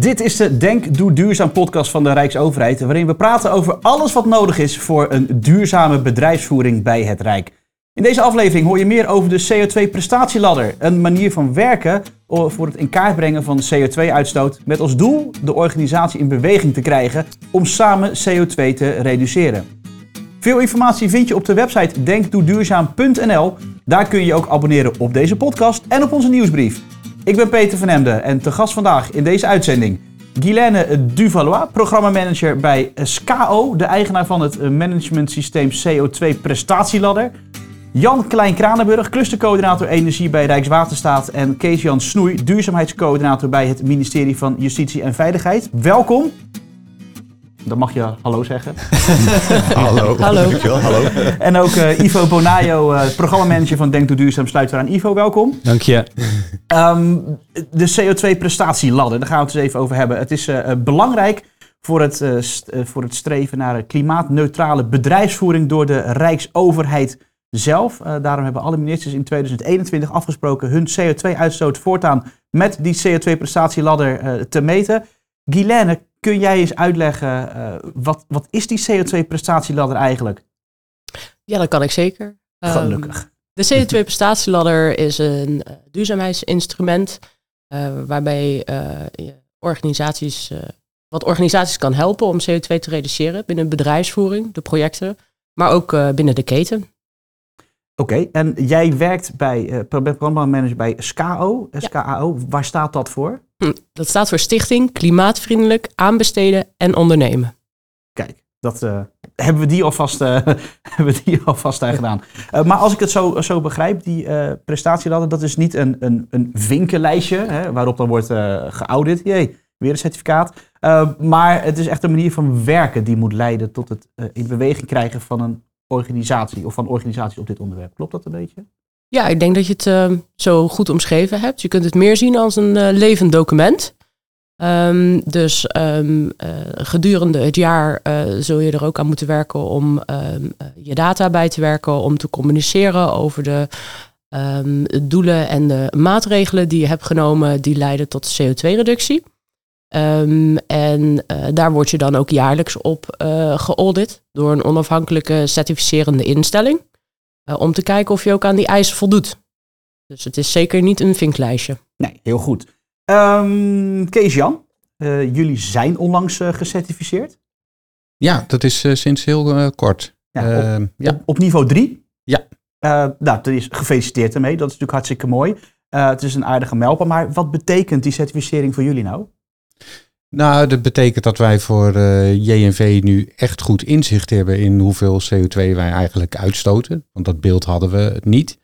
Dit is de Denk Doe Duurzaam podcast van de Rijksoverheid, waarin we praten over alles wat nodig is voor een duurzame bedrijfsvoering bij het Rijk. In deze aflevering hoor je meer over de CO2-prestatieladder, een manier van werken voor het in kaart brengen van CO2-uitstoot, met als doel de organisatie in beweging te krijgen om samen CO2 te reduceren. Veel informatie vind je op de website denkdoeduurzaam.nl. Daar kun je ook abonneren op deze podcast en op onze nieuwsbrief. Ik ben Peter van Emden en te gast vandaag in deze uitzending Guylaine Duvalois, programmamanager bij SKO, de eigenaar van het managementsysteem CO2 Prestatieladder. Jan Klein-Kranenburg, clustercoördinator energie bij Rijkswaterstaat en Kees-Jan Snoei, duurzaamheidscoördinator bij het ministerie van Justitie en Veiligheid. Welkom. Dan mag je hallo zeggen. hallo. Hallo. Hallo. En ook uh, Ivo Bonayo, uh, programmamanager van Denk Doe Duurzaam, sluit aan. Ivo, welkom. Dank je. Um, de CO2-prestatieladder, daar gaan we het eens even over hebben. Het is uh, belangrijk voor het, st voor het streven naar een klimaatneutrale bedrijfsvoering door de Rijksoverheid zelf. daarom hebben alle ministers in 2021 afgesproken hun CO2-uitstoot voortaan met die CO2-prestatieladder te meten. Guylaine, kun jij eens uitleggen, uh, wat, wat is die CO2-prestatieladder eigenlijk? Ja, dat kan ik zeker. Gelukkig. Um, de CO2-prestatieladder is een uh, duurzaamheidsinstrument uh, waarbij je organisaties, wat organisaties kan helpen om CO2 te reduceren binnen bedrijfsvoering, de projecten, maar ook binnen de keten. Oké, okay, en jij werkt bij programmamanager bij SKO, SKAO. Ja. Waar staat dat voor? Hm, dat staat voor Stichting Klimaatvriendelijk Aanbesteden en Ondernemen. Kijk, dat uh, hebben we die alvast, uh, hebben we die alvast uh, gedaan. maar als ik het zo, zo begrijp, die prestatieladder, dat is niet een, een, een vinkenlijstje hè, waarop dan wordt geaudit. Jee, weer een certificaat. maar het is echt een manier van werken die moet leiden tot het in beweging krijgen van een organisatie of van organisaties op dit onderwerp. Klopt dat een beetje? Ja, ik denk dat je het uh, zo goed omschreven hebt. Je kunt het meer zien als een uh, levend document. Um, dus um, uh, gedurende het jaar zul je er ook aan moeten werken om je data bij te werken, om te communiceren over de doelen en de maatregelen die je hebt genomen die leiden tot CO2-reductie. En daar word je dan ook jaarlijks op geaudit door een onafhankelijke certificerende instelling. Uh, om te kijken of je ook aan die eisen voldoet. Dus het is zeker niet een vinklijstje. Nee, heel goed. Um, Kees-Jan, uh, jullie zijn onlangs uh, gecertificeerd. Ja, dat is sinds heel kort. Ja, op, ehm, ja. Op, op, niveau 3. Ja. nou, dat is gefeliciteerd ermee. Dat is natuurlijk hartstikke mooi. het is een aardige mijlpaal. Maar wat betekent die certificering voor jullie nou? Nou, dat betekent dat wij voor uh, JNV nu echt goed inzicht hebben in hoeveel CO2 wij eigenlijk uitstoten. Want dat beeld hadden we niet.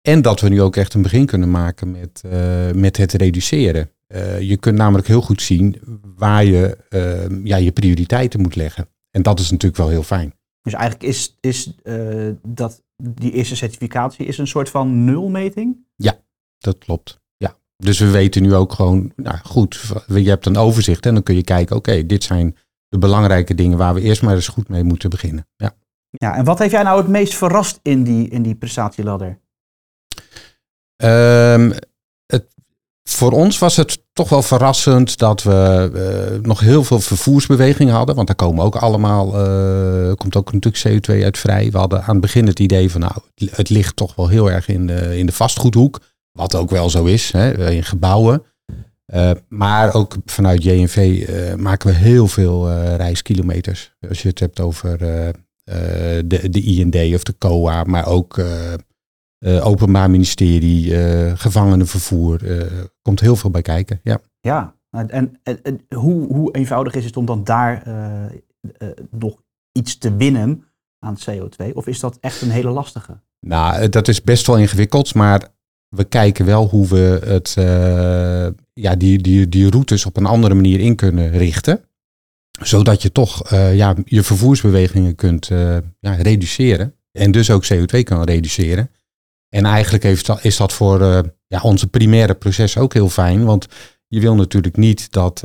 En dat we nu ook echt een begin kunnen maken met, uh, met het reduceren. Uh, je kunt namelijk heel goed zien waar je ja, je prioriteiten moet leggen. En dat is natuurlijk wel heel fijn. Dus eigenlijk is, is dat die eerste certificatie is een soort van nulmeting? Ja, dat klopt. Dus we weten nu ook gewoon, nou goed, je hebt een overzicht en dan kun je kijken, oké, dit zijn de belangrijke dingen waar we eerst maar eens goed mee moeten beginnen. Ja. Ja, en wat heeft jij nou het meest verrast in die, in die prestatieladder? Um, het, voor ons was het toch wel verrassend dat we uh, nog heel veel vervoersbewegingen hadden. Want daar komen ook allemaal, uh, komt ook natuurlijk CO2 uit vrij. We hadden aan het begin het idee van nou, het ligt toch wel heel erg in de, in de vastgoedhoek. Wat ook wel zo is hè, in gebouwen. Uh, maar ook vanuit JNV uh, maken we heel veel uh, reiskilometers. Als je het hebt over de, de IND of de COA, maar ook Openbaar Ministerie, gevangenenvervoer. komt heel veel bij kijken. Ja, ja en, en, en hoe, hoe, eenvoudig is het om dan daar nog iets te winnen aan CO2? Of is dat echt een hele lastige? Nou, dat is best wel ingewikkeld, maar we kijken wel hoe we het, uh, ja, die, die, die routes op een andere manier in kunnen richten. Zodat je toch uh, ja, je vervoersbewegingen kunt uh, ja, reduceren. En dus ook CO2 kan reduceren. En eigenlijk heeft is dat voor ja, onze primaire proces ook heel fijn. Want je wil natuurlijk niet dat,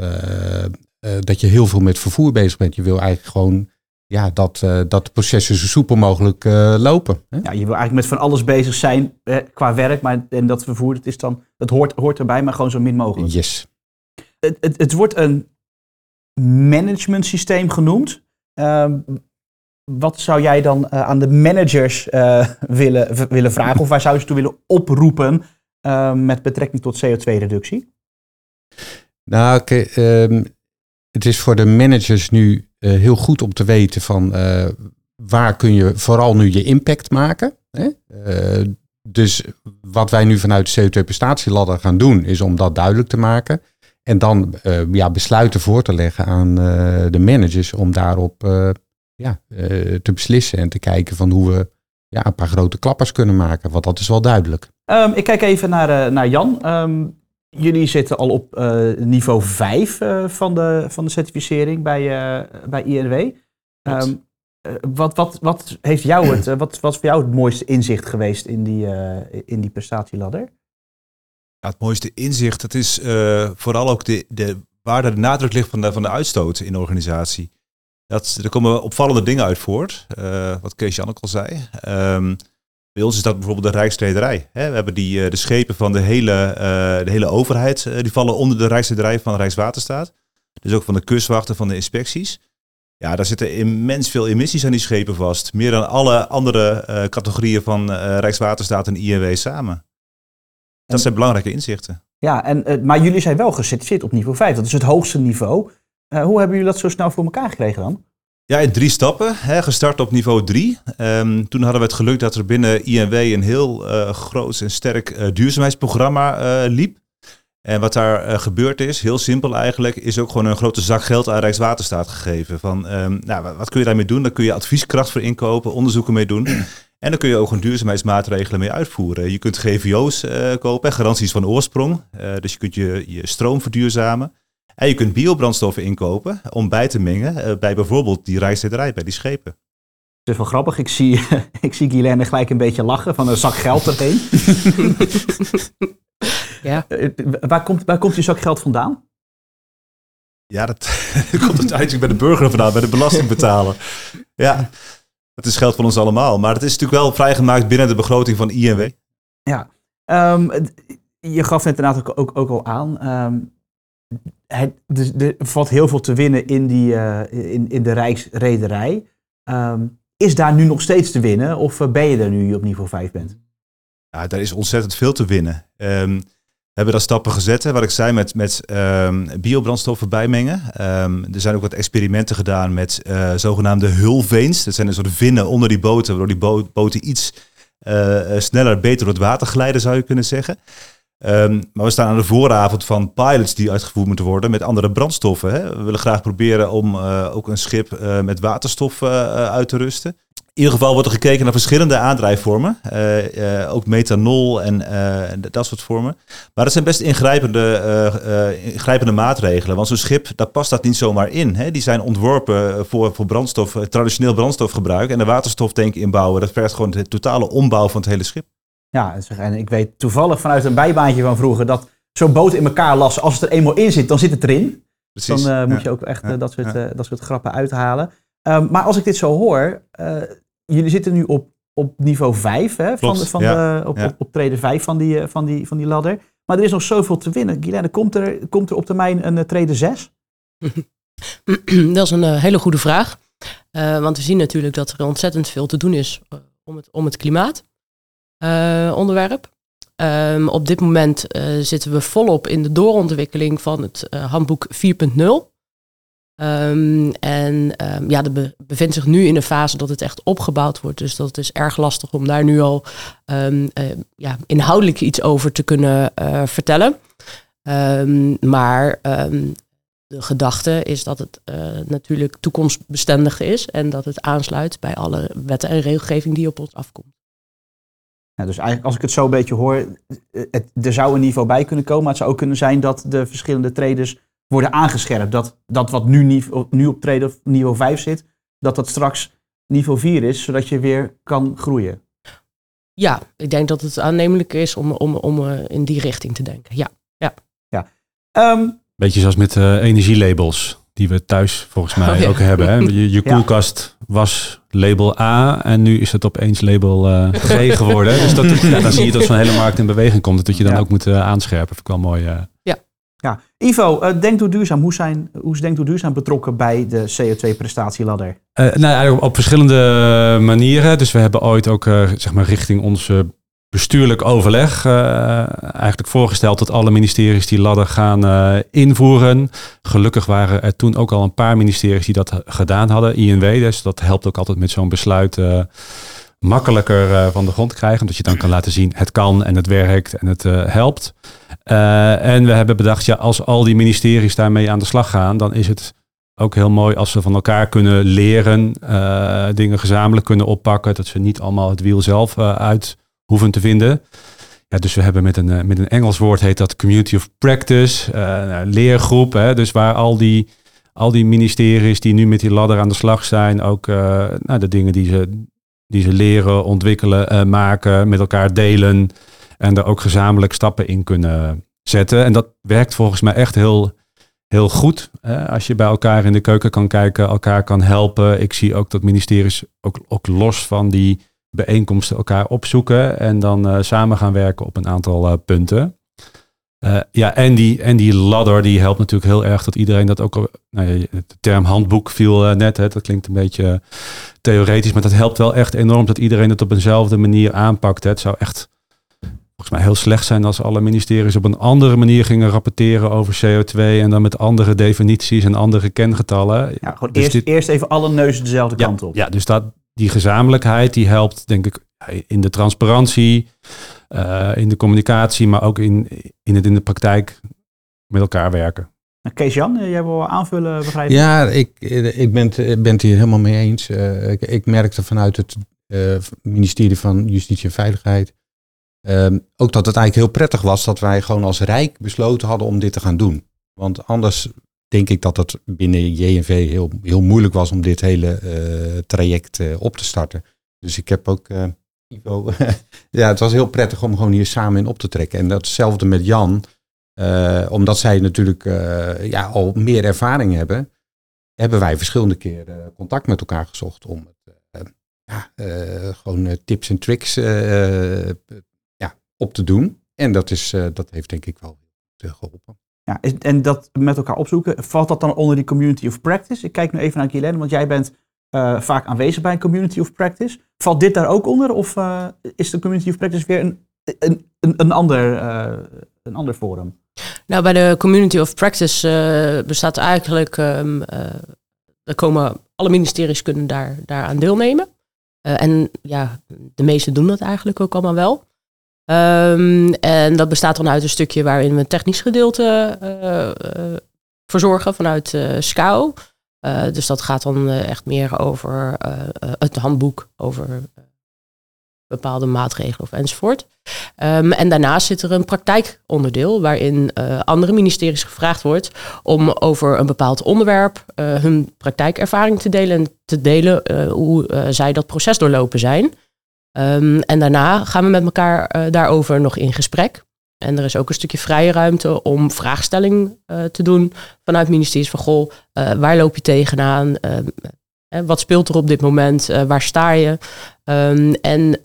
dat je heel veel met vervoer bezig bent. Je wil eigenlijk gewoon ja, dat, uh, dat de processen zo soepel mogelijk uh, lopen. Hè? Ja, je wil eigenlijk met van alles bezig zijn eh, qua werk, maar en dat vervoer, dat, is dan, dat hoort, hoort erbij, maar gewoon zo min mogelijk. Yes. het, het, het wordt een management systeem genoemd. Ehm, wat zou jij dan eh, aan de managers eh, willen, willen vragen? Of waar zou je ze toe willen oproepen eh, met betrekking tot CO2-reductie? Nou, oké, ehm, het is voor de managers nu eh, heel goed om te weten van eh, waar kun je vooral nu je impact maken. Hè? Eh, dus wat wij nu vanuit de CO2-prestatieladder gaan doen, is om dat duidelijk te maken. En dan ja, besluiten voor te leggen aan de managers om daarop ja, te beslissen en te kijken van hoe we ja, een paar grote klappers kunnen maken. Want dat is wel duidelijk. Ehm, ik kijk even naar, naar Jan. Ehm, jullie zitten al op eh, niveau 5 eh, van, de, van de certificering bij, eh, bij INW. Ehm, eh, wat, wat, wat, heeft jou het, wat was voor jou het mooiste inzicht geweest in die, in die prestatieladder? Ja, het mooiste inzicht, dat is vooral ook de, de, waar de nadruk ligt van de, van de uitstoot in de organisatie. Dat, er komen opvallende dingen uit voort, wat Kees Jan ook al zei. Ehm, bij ons is dat bijvoorbeeld de Rijkstrederij. Hè? We hebben die, eh, de schepen van de hele, eh, de hele overheid, eh, die vallen onder de Rijkstrederij van Rijkswaterstaat. Dus ook van de kustwachten, van de inspecties. Ja, daar zitten immens veel emissies aan die schepen vast. Meer dan alle andere categorieën van Rijkswaterstaat en INW samen. Dat zijn belangrijke inzichten. Ja, en, maar jullie zijn wel gecertificeerd op niveau 5. Dat is het hoogste niveau. Hoe hebben jullie dat zo snel voor elkaar gekregen dan? Ja, in drie stappen. Hè, gestart op niveau 3. toen hadden we het geluk dat er binnen INW een heel eh, groot en sterk eh, duurzaamheidsprogramma eh, liep. En wat daar gebeurd is, heel simpel eigenlijk, is ook gewoon een grote zak geld aan Rijkswaterstaat gegeven. Van, ehm, nou, wa- wat kun je daarmee doen? Daar kun je advieskracht voor inkopen, onderzoeken mee doen. En dan kun je ook een duurzaamheidsmaatregelen mee uitvoeren. Je kunt GVO's kopen, garanties van oorsprong. Dus je kunt je stroom verduurzamen. En je kunt biobrandstoffen inkopen om bij te mengen eh, bij bijvoorbeeld die rijstederij, bij die schepen. Het is wel grappig. Ik zie, ik zie Guilaine gelijk een beetje lachen van een zak geld erheen. Ja. Eh, waar, komt, waar komt die zak geld vandaan? Ja, dat komt uiteindelijk bij de burger vandaan, bij de belastingbetaler. Ja, dat is geld van ons allemaal. Maar het is natuurlijk wel vrijgemaakt binnen de begroting van INW. Ehm, het- je gaf net inderdaad ook, ook, ook al aan. ehm, het, dus er valt heel veel te winnen in, die, eh, in, in de Rijksrederij. Ehm, is daar nu nog steeds te winnen? Of eh, ben je er nu op niveau 5 bent? Ja, daar is ontzettend veel te winnen. Ehm, we hebben daar stappen gezet, wat ik zei, met, met ehm, biobrandstoffen bijmengen. Er zijn ook wat experimenten gedaan met eh, zogenaamde hulveens. Dat zijn een soort vinnen onder die boten, waardoor die bo- boten iets sneller, beter door het water glijden, zou je kunnen zeggen. Ehm, maar we staan aan de vooravond van pilots die uitgevoerd moeten worden met andere brandstoffen. Hè. We willen graag proberen om eh, ook een schip eh, met waterstof eh, uit te rusten. In ieder geval wordt er gekeken naar verschillende aandrijfvormen. Ook methanol en dat soort vormen. Maar dat zijn best ingrijpende, ingrijpende maatregelen. Want zo'n schip, daar past dat niet zomaar in. Hè. Die zijn ontworpen voor, voor brandstof, traditioneel brandstofgebruik. En de waterstoftank inbouwen, dat vergt gewoon de totale ombouw van het hele schip. Ja, zeg, en ik weet toevallig vanuit een bijbaantje van vroeger dat zo'n boot in elkaar lassen, als het er eenmaal in zit, dan zit het erin. Precies. Dan eh, moet Ja. je ook echt eh, dat, soort, Ja. eh, dat soort grappen uithalen. Ehm, maar als ik dit zo hoor, eh, jullie zitten nu op, op niveau 5 hè, van, Klopt, van ja. de, op, Ja. op, op treden 5 van die, van, die, van die ladder. Maar er is nog zoveel te winnen. Guilaine, komt er, komt er op termijn een uh, treden 6? dat is een uh, hele goede vraag. Uh, want we zien natuurlijk dat er ontzettend veel te doen is uh, om, het, om het klimaatonderwerp. Um, op dit moment uh, zitten we volop in de doorontwikkeling van het uh, handboek 4.0. Um, en um, ja, dat be bevindt zich nu in een fase dat het echt opgebouwd wordt. Dus dat is erg lastig om daar nu al ja, inhoudelijk iets over te kunnen vertellen. maar de gedachte is dat het natuurlijk toekomstbestendig is en dat het aansluit bij alle wetten en regelgeving die op ons afkomt. Ja, dus eigenlijk als ik het zo een beetje hoor, het, er zou een niveau bij kunnen komen, maar het zou ook kunnen zijn dat de verschillende traders worden aangescherpt. Dat, dat wat nu, niveau, nu op trader niveau 5 zit, dat dat straks niveau 4 is, zodat je weer kan groeien. Ja, ik denk dat het aannemelijk is om, om, om uh, in die richting te denken. Ja. ja. ja. Um, Beetje zoals met uh, energielabels, die we thuis volgens mij oh, ja. ook hebben. Hè? Je, je koelkast ja. was label A en nu is het opeens label uh, G geworden. dus dat, ja, dan zie je dat zo'n hele markt in beweging komt. Dat je dan ook moet uh, aanscherpen. Vind ik wel mooi. Ja. Ja. Ivo, uh, Denk Door Duurzaam, hoe, zijn, hoe is Denk Door Duurzaam betrokken bij de CO2-prestatieladder? Uh, nou, eigenlijk op verschillende manieren. Dus we hebben ooit ook zeg maar richting onze bestuurlijk overleg eigenlijk voorgesteld dat alle ministeries die ladder gaan invoeren. Gelukkig waren er toen ook al een paar ministeries die dat gedaan hadden, INW. Dus dat helpt ook altijd met zo'n besluit makkelijker van de grond krijgen. Omdat je dan kan laten zien het kan en het werkt en het helpt. En we hebben bedacht, ja, als al die ministeries daarmee aan de slag gaan, dan is het ook heel mooi als ze van elkaar kunnen leren, dingen gezamenlijk kunnen oppakken, dat ze niet allemaal het wiel zelf uit hoeven te vinden. Ja, dus we hebben met een, met een Engels woord heet dat community of practice, nou, leergroep, hè, dus waar al die, al die ministeries die nu met die ladder aan de slag zijn, ook nou, de dingen die ze, die ze leren, ontwikkelen, maken, met elkaar delen. En daar ook gezamenlijk stappen in kunnen zetten. En dat werkt volgens mij echt heel, heel goed. Als je bij elkaar in de keuken kan kijken, elkaar kan helpen. Ik zie ook dat ministeries ook, ook los van die bijeenkomsten elkaar opzoeken. En dan uh, samen gaan werken op een aantal uh, punten. Uh, ja, en die, en die ladder die helpt natuurlijk heel erg dat iedereen dat ook. Nou ja, de term handboek viel net. Hè, dat klinkt een beetje theoretisch, maar dat helpt wel echt enorm dat iedereen het op eenzelfde manier aanpakt. Hè. Het zou echt volgens mij heel slecht zijn als alle ministeries op een andere manier gingen rapporteren over CO2 en dan met andere definities en andere kengetallen. Ja, dus eerst, eerst even alle neuzen dezelfde kant op. Ja, dus dat, die gezamenlijkheid die helpt denk ik in de transparantie, uh, in de communicatie, maar ook in, in het in de praktijk met elkaar werken. Kees-Jan, jij wil aanvullen, begrijp ik? Ja, ik, ik ben, ben het hier helemaal mee eens. Uh, ik, ik merkte vanuit het uh, ministerie van Justitie en Veiligheid Um, ook dat het eigenlijk heel prettig was dat wij gewoon als Rijk besloten hadden om dit te gaan doen. Want anders denk ik dat het binnen JNV heel, heel moeilijk was om dit hele uh, traject uh, op te starten. Dus ik heb ook, uh, ja, het was heel prettig om gewoon hier samen in op te trekken. En datzelfde met Jan, omdat zij natuurlijk ja, al meer ervaring hebben, hebben wij verschillende keren contact met elkaar gezocht om ja, gewoon tips en tricks op te doen. En dat, is, dat heeft denk ik wel geholpen. Ja, en dat met elkaar opzoeken, valt dat dan onder die community of practice? Ik kijk nu even naar Guylaine, want jij bent uh, vaak aanwezig bij een community of practice. Valt dit daar ook onder of uh, is de community of practice weer een, een, een, ander, een ander forum? Nou, bij de community of practice bestaat eigenlijk, um, er komen alle ministeries kunnen daar, daaraan deelnemen. en ja, de meesten doen dat eigenlijk ook allemaal wel. Um, en dat bestaat dan uit een stukje waarin we een technisch gedeelte uh, uh, verzorgen vanuit uh, SCAO. dus dat gaat dan echt meer over het handboek, over bepaalde maatregelen of enzovoort. Um, en daarnaast zit er een praktijkonderdeel waarin andere ministeries gevraagd wordt om over een bepaald onderwerp hun praktijkervaring te delen en te delen hoe zij dat proces doorlopen zijn. Um, en daarna gaan we met elkaar uh, daarover nog in gesprek. En er is ook een stukje vrije ruimte om vraagstelling uh, te doen vanuit ministeries van goh, uh, waar loop je tegenaan? wat speelt er op dit moment? waar sta je? Um, en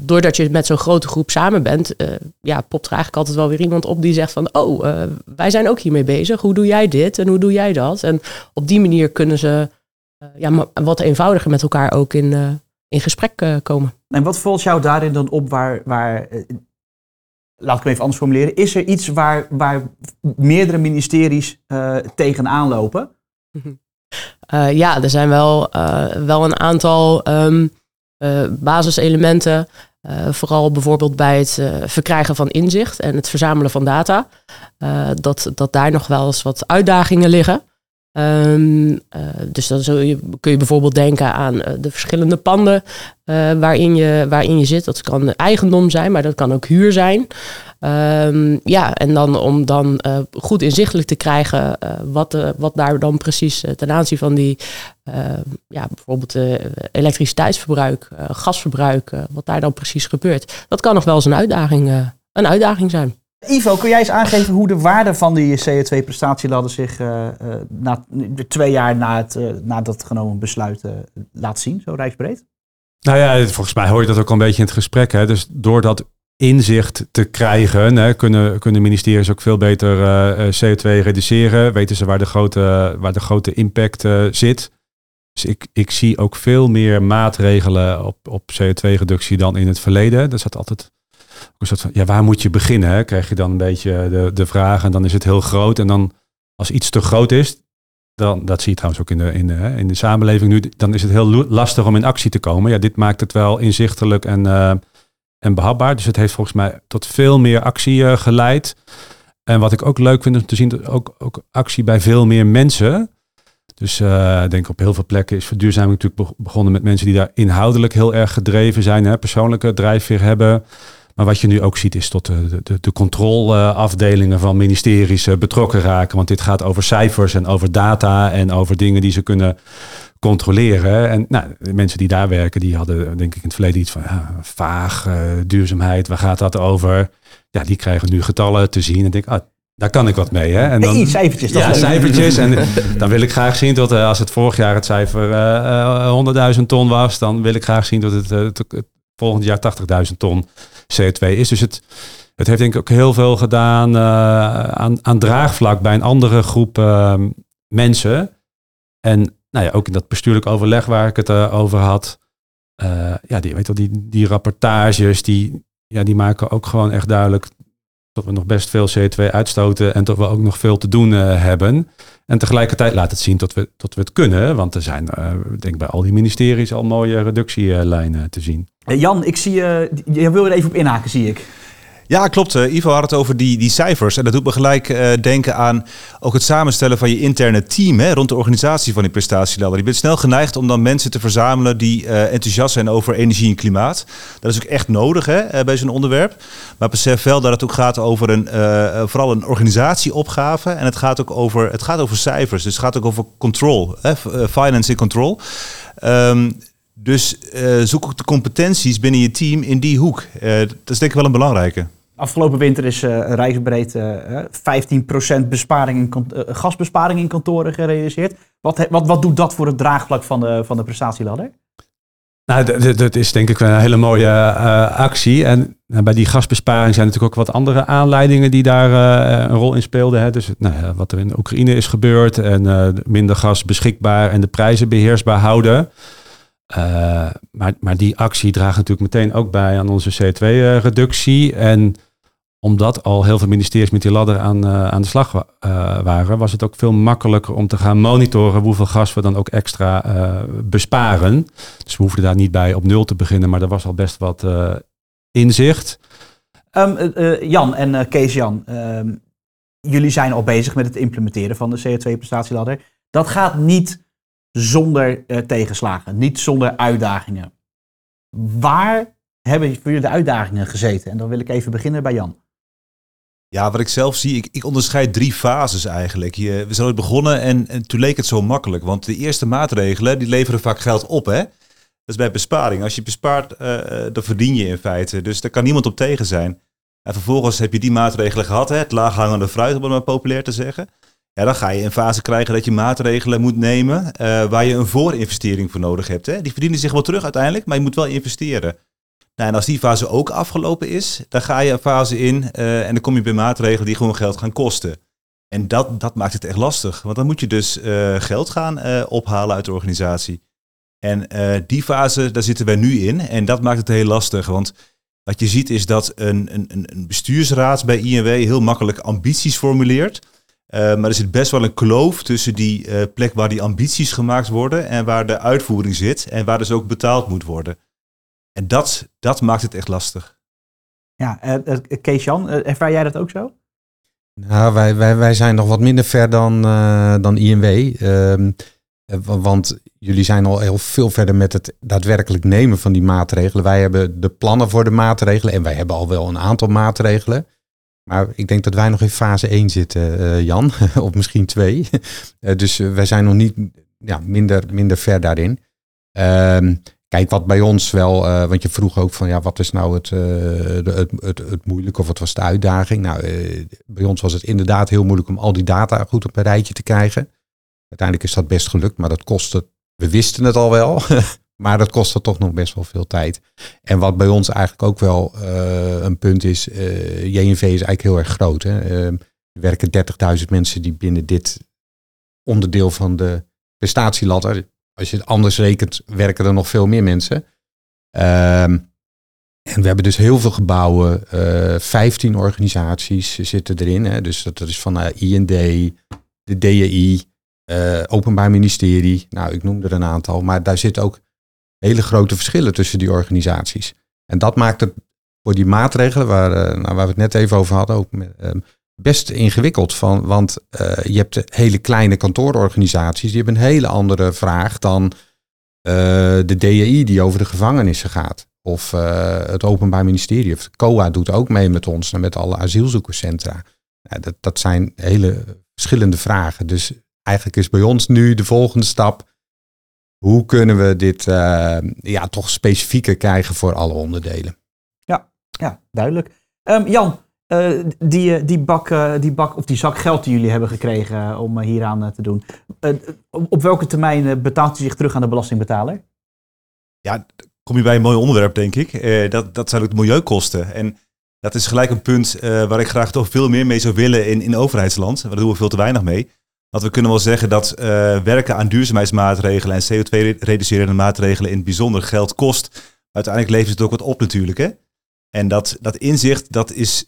doordat je met zo'n grote groep samen bent, ja, popt er eigenlijk altijd wel weer iemand op die zegt van, oh, wij zijn ook hiermee bezig. Hoe doe jij dit en hoe doe jij dat? En op die manier kunnen ze ja, wat eenvoudiger met elkaar ook in, in gesprek uh, komen. En wat valt jou daarin dan op waar, waar uh, laat ik hem even anders formuleren, is er iets waar, waar meerdere ministeries uh, tegenaan lopen? ja, er zijn wel, wel een aantal um, basiselementen. vooral bijvoorbeeld bij het verkrijgen van inzicht en het verzamelen van data. dat, dat daar nog wel eens wat uitdagingen liggen. Um, uh, dus dan kun je bijvoorbeeld denken aan uh, de verschillende panden uh, waarin, je, waarin je zit. Dat kan eigendom zijn, maar dat kan ook huur zijn. Um, ja, en dan om dan goed inzichtelijk te krijgen wat, wat daar dan precies ten aanzien van die, ja, bijvoorbeeld elektriciteitsverbruik, gasverbruik, wat daar dan precies gebeurt. Dat kan nog wel eens een uitdaging, een uitdaging zijn. Ivo, kun jij eens aangeven hoe de waarde van die CO2-prestatieladder zich uh, uh, na, twee jaar na, het, uh, na dat genomen besluit laat zien, zo rijksbreed? Nou ja, volgens mij hoor je dat ook al een beetje in het gesprek. Hè? Dus doordat inzicht te krijgen. Hè, kunnen, kunnen ministeries ook veel beter eh, eh, CO2 reduceren? Weten ze waar de grote, waar de grote impact eh, zit? Dus ik, ik zie ook veel meer maatregelen op, op CO2-reductie dan in het verleden. Er zat altijd ja, waar moet je beginnen? Hè? Krijg je dan een beetje de, de vraag en dan is het heel groot. En dan als iets te groot is, dan, dat zie je trouwens ook in de, in, de, in de samenleving nu, dan is het heel lastig om in actie te komen. Ja, dit maakt het wel inzichtelijk en, uh, en behapbaar. Dus het heeft volgens mij tot veel meer actie uh, geleid. En wat ik ook leuk vind om te zien, ook, ook actie bij veel meer mensen. Dus uh, ik denk op heel veel plekken is verduurzaming natuurlijk begonnen met mensen die daar inhoudelijk heel erg gedreven zijn, hè, persoonlijke drijfveer hebben. Maar wat je nu ook ziet is tot de, de, de controleafdelingen van ministeries eh, betrokken raken. Want dit gaat over cijfers en over data en over dingen die ze kunnen controleren. En nou, de mensen die daar werken, die hadden denk ik in het verleden iets van ja, vaag, uh, duurzaamheid, waar gaat dat over? Ja, die krijgen nu getallen te zien en denk ah, daar kan ik wat mee. Hè? En dan, cijfertjes. ja, cijfertjes. En dan wil ik graag zien dat uh, als het vorig jaar het cijfer uh, 100.000 ton was, dan wil ik graag zien dat het volgend jaar 80.000 ton CO2 is. Dus het, het heeft denk ik ook heel veel gedaan uh, aan, aan draagvlak bij een andere groep uh, mensen. En nou ja, ook in dat bestuurlijk overleg waar ik het uh, over had. ja, die, weet wel, die, die rapportages, die, ja, die maken ook gewoon echt duidelijk dat we nog best veel CO2 uitstoten en dat we ook nog veel te doen hebben. En tegelijkertijd laat het zien dat we, dat we het kunnen. Want er zijn, uh, denk bij al die ministeries al mooie reductielijnen te zien. Jan, ik zie je, je wil er even op inhaken, zie ik. Ja, klopt. Uh, Ivo had het over die, die cijfers. En dat doet me gelijk uh, denken aan ook het samenstellen van je interne team hè, rond de organisatie van die prestatieladder. Je bent snel geneigd om dan mensen te verzamelen die uh, enthousiast zijn over energie en klimaat. Dat is ook echt nodig hè, bij zo'n onderwerp. Maar besef wel dat het ook gaat over een, vooral een organisatieopgave. En het gaat ook over, het gaat over cijfers. Dus het gaat ook over control, hè, finance and control. Um, dus zoek ook de competenties binnen je team in die hoek. Dat is denk ik wel een belangrijke. Afgelopen winter is uh, rijksbreed 15% besparing in, gasbesparing in kantoren gerealiseerd. Wat, wat, wat doet dat voor het draagvlak van de, van de prestatieladder? Nou, dat is denk ik een hele mooie actie. En bij die gasbesparing zijn natuurlijk ook wat andere aanleidingen die daar een rol in speelden. Hè. Dus nou, wat er in Oekraïne is gebeurd en minder gas beschikbaar en de prijzen beheersbaar houden. Uh, maar, maar die actie draagt natuurlijk meteen ook bij aan onze CO2-reductie. En omdat al heel veel ministeries met die ladder aan, uh, aan de slag uh, waren, was het ook veel makkelijker om te gaan monitoren hoeveel gas we dan ook extra besparen. Dus we hoefden daar niet bij op nul te beginnen, maar er was al best wat inzicht. Um, Jan en Kees Jan, um, jullie zijn al bezig met het implementeren van de CO2-prestatieladder. Dat gaat niet zonder tegenslagen, niet zonder uitdagingen. Waar hebben jullie de uitdagingen gezeten? En dan wil ik even beginnen bij Jan. Ja, wat ik zelf zie, ik, ik onderscheid drie fases eigenlijk. Je, we zijn ooit begonnen en, en, toen leek het zo makkelijk. Want de eerste maatregelen, die leveren vaak geld op, hè? Dat is bij besparing. Als je bespaart, uh, dan verdien je in feite. Dus daar kan niemand op tegen zijn. En vervolgens heb je die maatregelen gehad, hè? het laaghangende fruit, om het maar populair te zeggen. Ja, dan ga je een fase krijgen dat je maatregelen moet nemen uh, waar je een voorinvestering voor nodig hebt. Hè. Die verdienen zich wel terug uiteindelijk, maar je moet wel investeren. Nou, en als die fase ook afgelopen is, dan ga je een fase in uh, en dan kom je bij maatregelen die gewoon geld gaan kosten. En dat, dat maakt het echt lastig, want dan moet je dus uh, geld gaan ophalen uit de organisatie. En die fase, daar zitten wij nu in en dat maakt het heel lastig, want wat je ziet is dat een, een, een bestuursraad bij INW heel makkelijk ambities formuleert. Maar er zit best wel een kloof tussen die plek waar die ambities gemaakt worden en waar de uitvoering zit en waar dus ook betaald moet worden. En dat, dat maakt het echt lastig. Ja, uh, Kees-Jan, ervaar jij dat ook zo? Nou, wij, wij, wij zijn nog wat minder ver dan, dan INW. Ehm, want jullie zijn al heel veel verder met het daadwerkelijk nemen van die maatregelen. Wij hebben de plannen voor de maatregelen en wij hebben al wel een aantal maatregelen. Maar ik denk dat wij nog in fase 1 zitten, uh, Jan, of misschien 2. Uh, dus uh, wij zijn nog niet ja, minder, minder ver daarin. Ehm, kijk, wat bij ons wel, want je vroeg ook van ja, wat is nou het, het, het, het, moeilijke of wat was de uitdaging? Nou, bij ons was het inderdaad heel moeilijk om al die data goed op een rijtje te krijgen. Uiteindelijk is dat best gelukt, maar dat kostte, we wisten het al wel. Maar dat kost er toch nog best wel veel tijd. En wat bij ons eigenlijk ook wel eh, een punt is, uh, JNV is eigenlijk heel erg groot. Hè? Uh, er werken 30.000 mensen die binnen dit onderdeel van de prestatieladder, als je het anders rekent, werken er nog veel meer mensen. Ehm, en we hebben dus heel veel gebouwen, uh, 15 organisaties zitten erin. Hè? Dus dat, dat is van uh, IND, de DEI, uh, Openbaar Ministerie. Nou, ik noem er een aantal, maar daar zitten ook hele grote verschillen tussen die organisaties. En dat maakt het voor die maatregelen, waar, nou, waar we het net even over hadden, ook ehm, best ingewikkeld. Van, want je hebt hele kleine kantoororganisaties, die hebben een hele andere vraag dan de DEI die over de gevangenissen gaat. Of uh, het Openbaar Ministerie, of COA doet ook mee met ons en met alle asielzoekerscentra. Dat, dat zijn hele verschillende vragen. Dus eigenlijk is bij ons nu de volgende stap. Hoe kunnen we dit ja, toch specifieker krijgen voor alle onderdelen? Ja, ja duidelijk. Um, Jan, uh, die, die, bak, die bak of die zak geld die jullie hebben gekregen om hieraan te doen. op welke termijn betaalt u zich terug aan de belastingbetaler? Ja, kom je bij een mooi onderwerp, denk ik. Dat, dat zijn ook de milieukosten. En dat is gelijk een punt waar ik graag toch veel meer mee zou willen in, in overheidsland. Daar doen we veel te weinig mee. Want we kunnen wel zeggen dat werken aan duurzaamheidsmaatregelen en CO2-reducerende maatregelen in het bijzonder geld kost. Uiteindelijk levert het ook wat op natuurlijk. Hè? En dat, dat inzicht dat is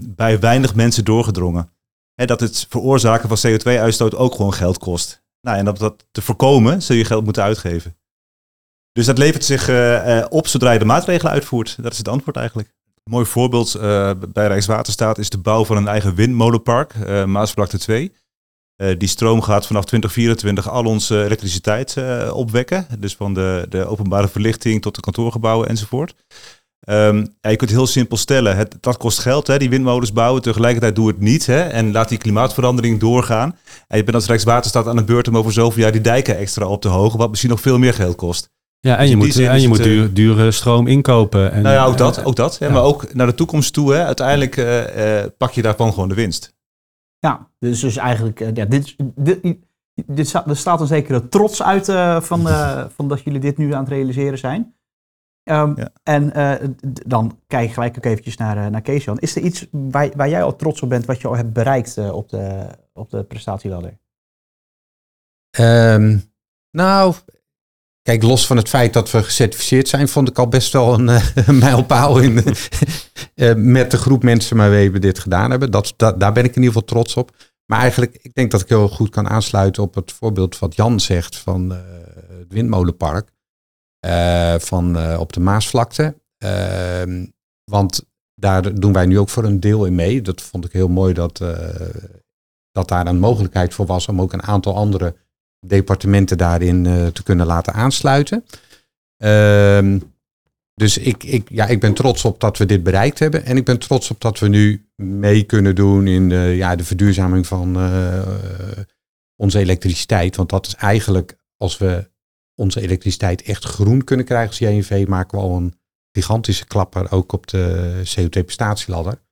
bij weinig mensen doorgedrongen. Hè, dat het veroorzaken van CO2-uitstoot ook gewoon geld kost. Nou, en dat, dat te voorkomen zul je geld moeten uitgeven. Dus dat levert zich uh, uh, op zodra je de maatregelen uitvoert. Dat is het antwoord eigenlijk. Een mooi voorbeeld uh, bij Rijkswaterstaat is de bouw van een eigen windmolenpark, Maasvlakte 2. die stroom gaat vanaf 2024 al onze elektriciteit opwekken. Dus van de, de openbare verlichting tot de kantoorgebouwen enzovoort. Um, ja, je kunt het heel simpel stellen. Het, dat kost geld, hè, die windmolens bouwen. Tegelijkertijd doe het niet. Hè, en laat die klimaatverandering doorgaan. En je bent als Rijkswaterstaat aan de beurt om over zoveel jaar die dijken extra op te hogen. Wat misschien nog veel meer geld kost. Ja, en je moet, en je moet duur, dure stroom inkopen. En, nou ja, ook dat. Ook dat ja. Maar ook naar de toekomst toe. Hè, uiteindelijk uh, uh, pak je daarvan gewoon de winst. Ja, dus, dus eigenlijk, uh, ja, dit, dit, dit, er staat een zekere trots uit van, van dat jullie dit nu aan het realiseren zijn. Um, ja. En dan kijk ik gelijk ook eventjes naar, naar Kees Jan. Is er iets waar, waar jij al trots op bent wat je al hebt bereikt op, de, op de prestatieladder? Um, nou, Kijk, los van het feit dat we gecertificeerd zijn, vond ik al best wel een, uh, een mijlpaal in, uh, met de groep mensen waarmee we dit gedaan hebben. Dat, dat, daar ben ik in ieder geval trots op. Maar eigenlijk, ik denk dat ik heel goed kan aansluiten op het voorbeeld wat Jan zegt van uh, het windmolenpark. Van op de Maasvlakte. Ehm, want daar doen wij nu ook voor een deel in mee. Dat vond ik heel mooi dat, dat daar een mogelijkheid voor was om ook een aantal andere departementen daarin te kunnen laten aansluiten. Uh, dus ik, ik, ja, ik ben trots op dat we dit bereikt hebben. En ik ben trots op dat we nu mee kunnen doen in de, ja, de verduurzaming van onze elektriciteit. Want dat is eigenlijk, als we onze elektriciteit echt groen kunnen krijgen als JNV, maken we al een gigantische klapper ook op de CO2-prestatieladder.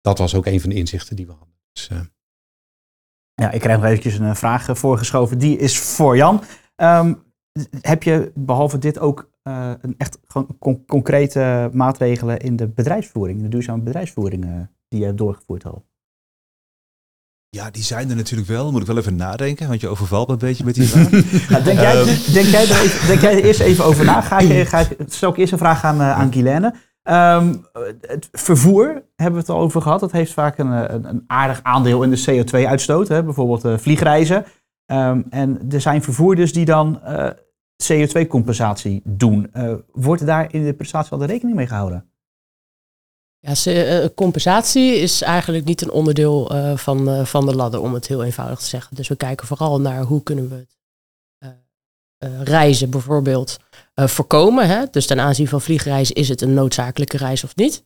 Dat was ook een van de inzichten die we hadden. Dus, uh, ja, ik krijg nog eventjes een vraag eh, voorgeschoven. Die is voor Jan. Um, heb je behalve dit ook een echt gewoon con concrete maatregelen in de bedrijfsvoering, de duurzame bedrijfsvoering, die je doorgevoerd al? Ja, die zijn er natuurlijk wel. Moet ik wel even nadenken, want je overvalt me een beetje met die vraag. nou, denk, jij, um. denk, jij er even, denk jij er eerst even over na? Ga ik, ga ik, stel ik eerst een vraag aan, uh, aan Guilaine. Um, het vervoer hebben we het al over gehad. Dat heeft vaak een, een, een aardig aandeel in de CO2-uitstoot. Bijvoorbeeld uh, vliegreizen. Um, en er zijn vervoerders die dan uh, CO2-compensatie doen. Wordt daar in de prestatie al de rekening mee gehouden? Ja, compensatie is eigenlijk niet een onderdeel van, van de ladder, om het heel eenvoudig te zeggen. Dus we kijken vooral naar hoe kunnen we het reizen bijvoorbeeld voorkomen. Hè? Dus ten aanzien van vliegreizen is het een noodzakelijke reis of niet.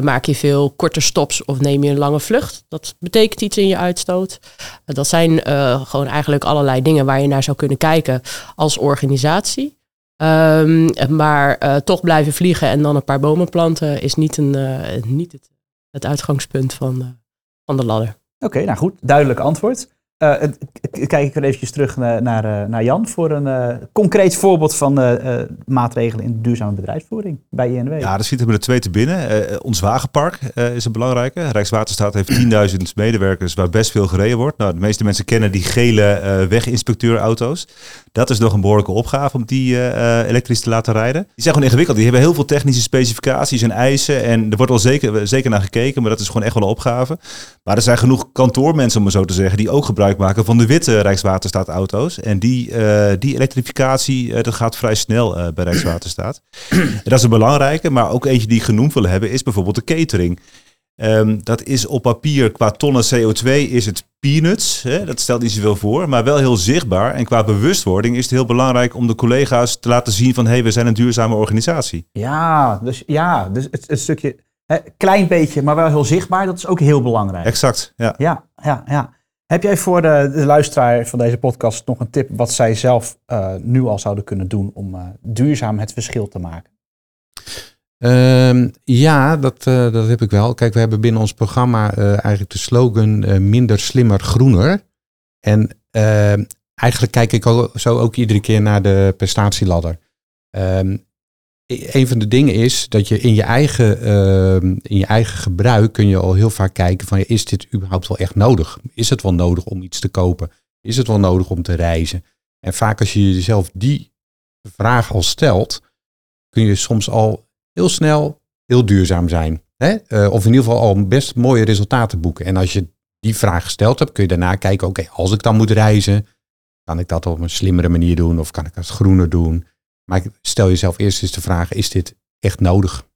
Maak je veel korte stops of neem je een lange vlucht? Dat betekent iets in je uitstoot. Dat zijn gewoon eigenlijk allerlei dingen waar je naar zou kunnen kijken als organisatie. Um, maar toch blijven vliegen en dan een paar bomen planten is niet, een, niet het, het uitgangspunt van, van de ladder. Oké, nou goed, duidelijk antwoord. Eh, kijk ik weer eventjes terug naar, eh, naar Jan voor een eh, concreet voorbeeld van maatregelen in duurzame bedrijfsvoering bij INW. Ja, er schieten er twee te binnen. Ons wagenpark is een belangrijke. Rijkswaterstaat heeft 10.000 medewerkers waar best veel gereden wordt. Nou, de meeste mensen kennen die gele weginspecteurauto's. Dat is nog een behoorlijke opgave om die elektrisch te laten rijden. Die zijn gewoon ingewikkeld. Die hebben heel veel technische specificaties en eisen. En er wordt al zeker, zeker naar gekeken, maar dat is gewoon echt wel een opgave. Maar er zijn genoeg kantoormensen, om maar zo te zeggen, die ook gebruik maken van de witte Rijkswaterstaat-auto's. En die, eh, die elektrificatie, eh, dat gaat vrij snel eh, bij Rijkswaterstaat. En dat is een belangrijke, maar ook eentje die ik genoemd wil hebben, is bijvoorbeeld de catering. Ehm, dat is op papier qua tonnen CO2 is het peanuts. Hè? Dat stelt niet zoveel voor, maar wel heel zichtbaar. En qua bewustwording is het heel belangrijk om de collega's te laten zien van hé, hey, we zijn een duurzame organisatie. Ja, dus, ja, dus het, het stukje, klein beetje, maar wel heel zichtbaar, dat is ook heel belangrijk. Exact, ja. Ja, ja, ja. Heb jij voor de, de luisteraar van deze podcast nog een tip wat zij zelf eh, nu al zouden kunnen doen om eh, duurzaam het verschil te maken? Ehm, ja, dat, eh, dat heb ik wel. Kijk, we hebben binnen ons programma eigenlijk de slogan minder, slimmer, groener. En ehm, eigenlijk kijk ik ook, zo ook iedere keer naar de prestatieladder. E- een van de dingen is dat je in je eigen, ehm, in je eigen gebruik kun je al heel vaak kijken van is dit überhaupt wel echt nodig? Is het wel nodig om iets te kopen? Is het wel nodig om te reizen? En vaak als je jezelf die vraag al stelt, kun je soms al heel snel heel duurzaam zijn. Hè? Eh, of in ieder geval al best mooie resultaten boeken. En als je die vraag gesteld hebt, kun je daarna kijken, oké, als ik dan moet reizen, kan ik dat op een slimmere manier doen of kan ik dat groener doen? Maar stel jezelf eerst eens de vraag, is dit echt nodig?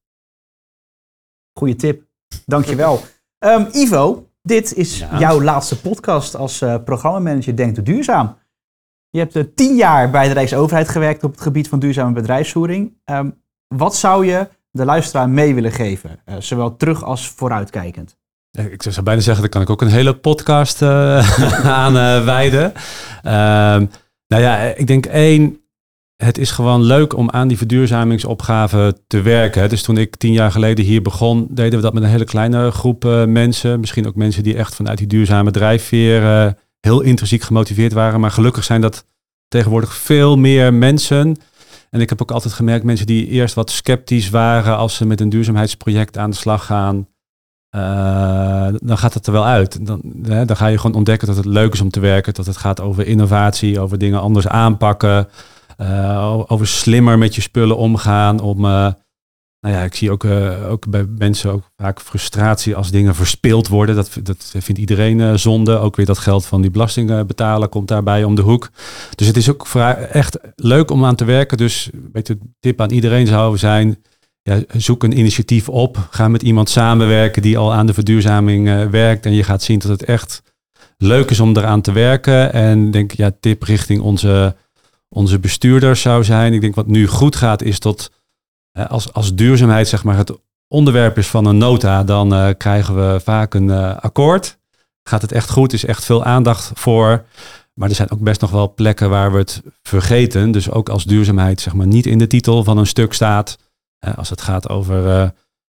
Goeie tip. Dankjewel. Ehm Ivo, dit is Ja. jouw laatste podcast als eh, programmamanager Denk Doe Duurzaam. Je hebt eh, tien jaar bij de Rijksoverheid gewerkt op het gebied van duurzame bedrijfsvoering. Ehm, wat zou je de luisteraar mee willen geven? Eh, zowel terug als vooruitkijkend. Ik zou bijna zeggen, daar kan ik ook een hele podcast eh, aan eh, wijden. Ehm, nou ja, ik denk één, het is gewoon leuk om aan die verduurzamingsopgave te werken. Dus toen ik tien jaar geleden hier begon, deden we dat met een hele kleine groep eh, mensen. Misschien ook mensen die echt vanuit die duurzame drijfveer eh, heel intrinsiek gemotiveerd waren. Maar gelukkig zijn dat tegenwoordig veel meer mensen. En ik heb ook altijd gemerkt, mensen die eerst wat sceptisch waren als ze met een duurzaamheidsproject aan de slag gaan. eh, dan gaat het er wel uit. Dan, hè, dan ga je gewoon ontdekken dat het leuk is om te werken. Dat het gaat over innovatie, over dingen anders aanpakken. Eh, over slimmer met je spullen omgaan. Om, eh, nou ja, ik zie ook, eh, ook bij mensen ook vaak frustratie als dingen verspeeld worden. Dat, dat vindt iedereen zonde. Ook weer dat geld van die belastingbetaler komt daarbij om de hoek. Dus het is ook echt leuk om aan te werken. Dus weet tip aan iedereen zou zijn. Ja, zoek een initiatief op. Ga met iemand samenwerken die al aan de verduurzaming werkt. En je gaat zien dat het echt leuk is om eraan te werken. En denk, ja, tip richting onze, onze bestuurders zou zijn. Ik denk wat nu goed gaat is dat als, als duurzaamheid zeg maar het onderwerp is van een nota, dan eh, krijgen we vaak een eh, akkoord. Gaat het echt goed? Is echt veel aandacht voor. Maar er zijn ook best nog wel plekken waar we het vergeten. Dus ook als duurzaamheid zeg maar niet in de titel van een stuk staat. Als het gaat over eh,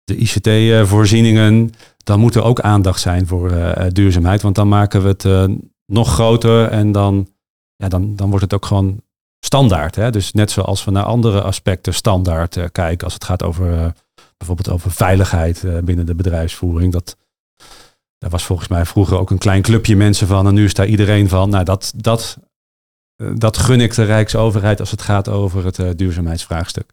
de ICT-voorzieningen, dan moet er ook aandacht zijn voor duurzaamheid. Want dan maken we het nog groter en dan, ja, dan, dan wordt het ook gewoon standaard. Hè? Dus net zoals we naar andere aspecten standaard eh, kijken. Als het gaat over eh, bijvoorbeeld over veiligheid eh, binnen de bedrijfsvoering. Dat, daar was volgens mij vroeger ook een klein clubje mensen van. En nu is daar iedereen van. Nou, dat, dat, dat gun ik de Rijksoverheid als het gaat over het duurzaamheidsvraagstuk.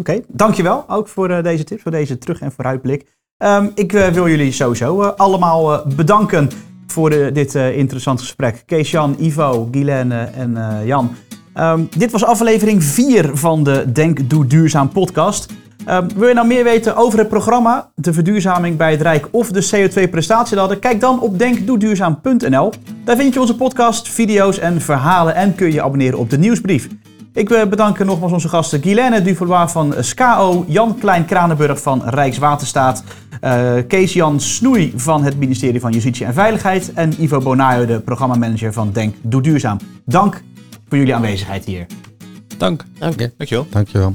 Oké, dankjewel ook voor deze tips, voor deze terug- en vooruitblik. Ehm, ik wil jullie sowieso allemaal bedanken voor dit eh, interessante gesprek. Kees-Jan, Ivo, Guilaine en Jan. Ehm, dit was aflevering 4 van de Denk Doe Duurzaam podcast. Ehm, wil je nou meer weten over het programma, de verduurzaming bij het Rijk of de CO2-prestatieladder? Kijk dan op denkdoeduurzaam.nl. Daar vind je onze podcast, video's en verhalen en kun je abonneren op de nieuwsbrief. Ik eh, bedank nogmaals onze gasten Guilaine Duvalois van SKO, Jan Klein-Kranenburg van Rijkswaterstaat, eh, Kees-Jan Snoei van het ministerie van Justitie en Veiligheid en Ivo Bonayo, de programmamanager van Denk Doe Duurzaam. Dank voor jullie aanwezigheid hier. Dank. Dank. Dankjewel. Dankjewel.